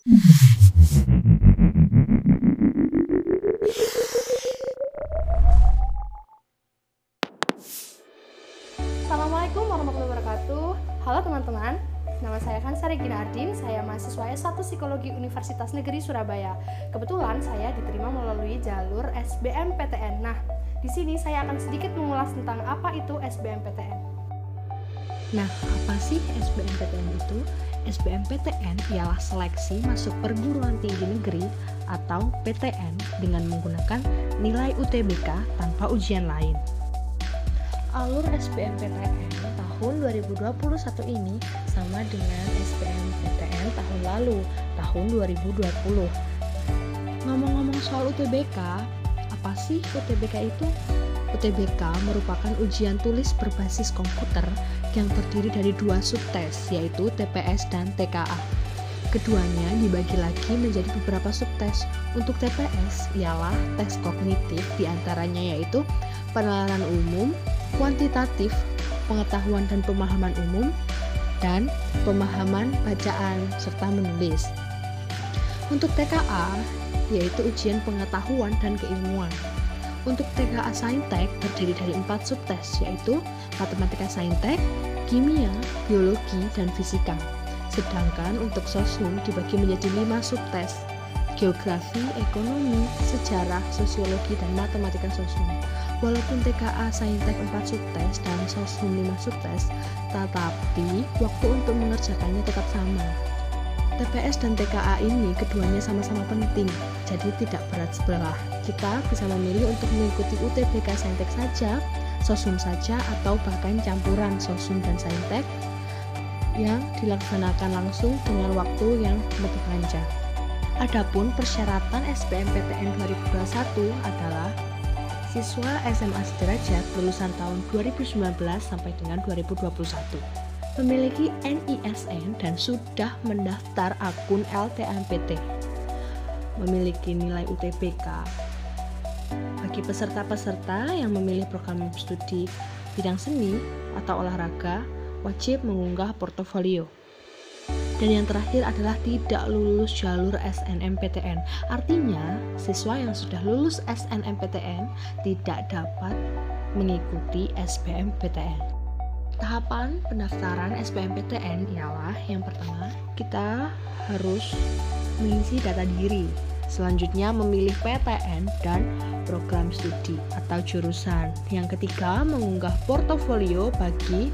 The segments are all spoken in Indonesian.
Assalamualaikum warahmatullahi wabarakatuh. Halo teman-teman, nama saya Kansa Regina Ardin. Saya mahasiswa S1 Psikologi Universitas Negeri Surabaya. Kebetulan saya diterima melalui jalur SBMPTN. Nah, di sini saya akan sedikit mengulas tentang apa itu SBMPTN. Nah, apa sih SBMPTN itu? SBMPTN ialah seleksi masuk perguruan tinggi negeri atau PTN dengan menggunakan nilai UTBK tanpa ujian lain. Alur SBMPTN tahun 2021 ini sama dengan SBMPTN tahun lalu, tahun 2020. Ngomong-ngomong soal UTBK, apa sih UTBK itu? UTBK merupakan ujian tulis berbasis komputer yang terdiri dari dua subtes, yaitu TPS dan TKA. Keduanya dibagi lagi menjadi beberapa subtes. Untuk TPS ialah tes kognitif di antaranya yaitu penalaran umum, kuantitatif, pengetahuan dan pemahaman umum, dan pemahaman bacaan serta menulis. Untuk TKA, yaitu ujian pengetahuan dan keilmuan. Untuk TKA Saintek terdiri dari empat subtes, yaitu matematika saintek, kimia, biologi, dan fisika. Sedangkan untuk sosum dibagi menjadi lima subtes, geografi, ekonomi, sejarah, sosiologi, dan matematika sosum. Walaupun TKA Saintek 4 subtes dan Sosum 5 subtes, tetapi waktu untuk mengerjakannya tetap sama. TPS dan TKA ini keduanya sama-sama penting, jadi tidak berat sebelah. Kita bisa memilih untuk mengikuti UTBK Saintek saja, Sosum saja, atau bahkan campuran Sosum dan Saintek yang dilaksanakan langsung dengan waktu yang lebih panjang. Adapun persyaratan SBMPTN 2021 adalah siswa SMA sederajat lulusan tahun 2019 sampai dengan 2021 memiliki NISN dan sudah mendaftar akun LTMPT memiliki nilai UTBK bagi peserta-peserta yang memilih program studi bidang seni atau olahraga wajib mengunggah portofolio dan yang terakhir adalah tidak lulus jalur SNMPTN. Artinya, siswa yang sudah lulus SNMPTN tidak dapat mengikuti SBMPTN. Tahapan pendaftaran SBMPTN ialah yang pertama, kita harus mengisi data diri. Selanjutnya memilih PTN dan program studi atau jurusan. Yang ketiga, mengunggah portofolio bagi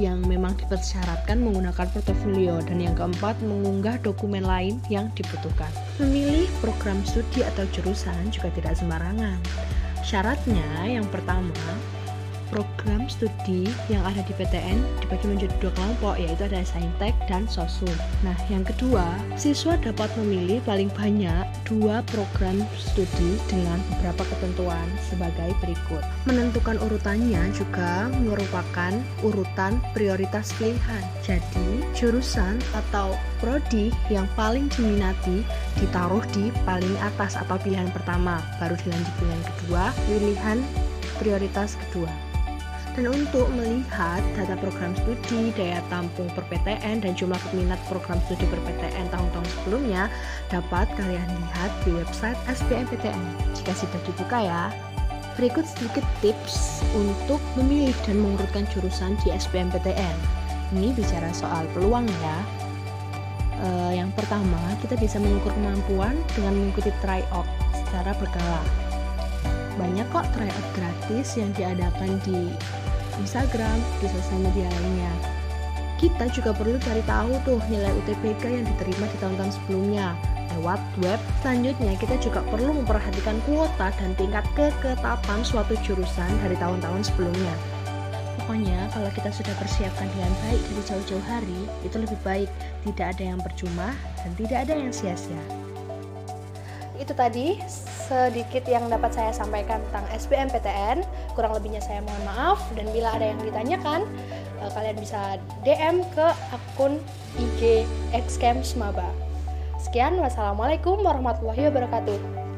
yang memang dipersyaratkan menggunakan portofolio dan yang keempat mengunggah dokumen lain yang dibutuhkan. Memilih program studi atau jurusan juga tidak sembarangan. Syaratnya yang pertama program studi yang ada di PTN dibagi menjadi dua kelompok yaitu ada Saintek dan Sosum. Nah, yang kedua, siswa dapat memilih paling banyak dua program studi dengan beberapa ketentuan sebagai berikut. Menentukan urutannya juga merupakan urutan prioritas pilihan. Jadi, jurusan atau prodi yang paling diminati ditaruh di paling atas atau pilihan pertama, baru dilanjut pilihan kedua, pilihan prioritas kedua. Dan untuk melihat data program studi, daya tampung per PTN, dan jumlah peminat program studi per PTN tahun-tahun sebelumnya dapat kalian lihat di website SBMPTN jika sudah dibuka ya. Berikut sedikit tips untuk memilih dan mengurutkan jurusan di SBMPTN. Ini bicara soal peluang ya. E, yang pertama, kita bisa mengukur kemampuan dengan mengikuti tryout secara berkala banyak kok tryout gratis yang diadakan di Instagram, di sosial media lainnya. Kita juga perlu cari tahu tuh nilai UTBK yang diterima di tahun-tahun sebelumnya lewat web. Selanjutnya, kita juga perlu memperhatikan kuota dan tingkat keketapan suatu jurusan dari tahun-tahun sebelumnya. Pokoknya, kalau kita sudah persiapkan dengan baik dari jauh-jauh hari, itu lebih baik. Tidak ada yang percuma dan tidak ada yang sia-sia. Itu tadi sedikit yang dapat saya sampaikan tentang SBMPTN. Kurang lebihnya saya mohon maaf dan bila ada yang ditanyakan, eh, kalian bisa DM ke akun IG Xcam Semaba. Sekian, wassalamualaikum warahmatullahi wabarakatuh.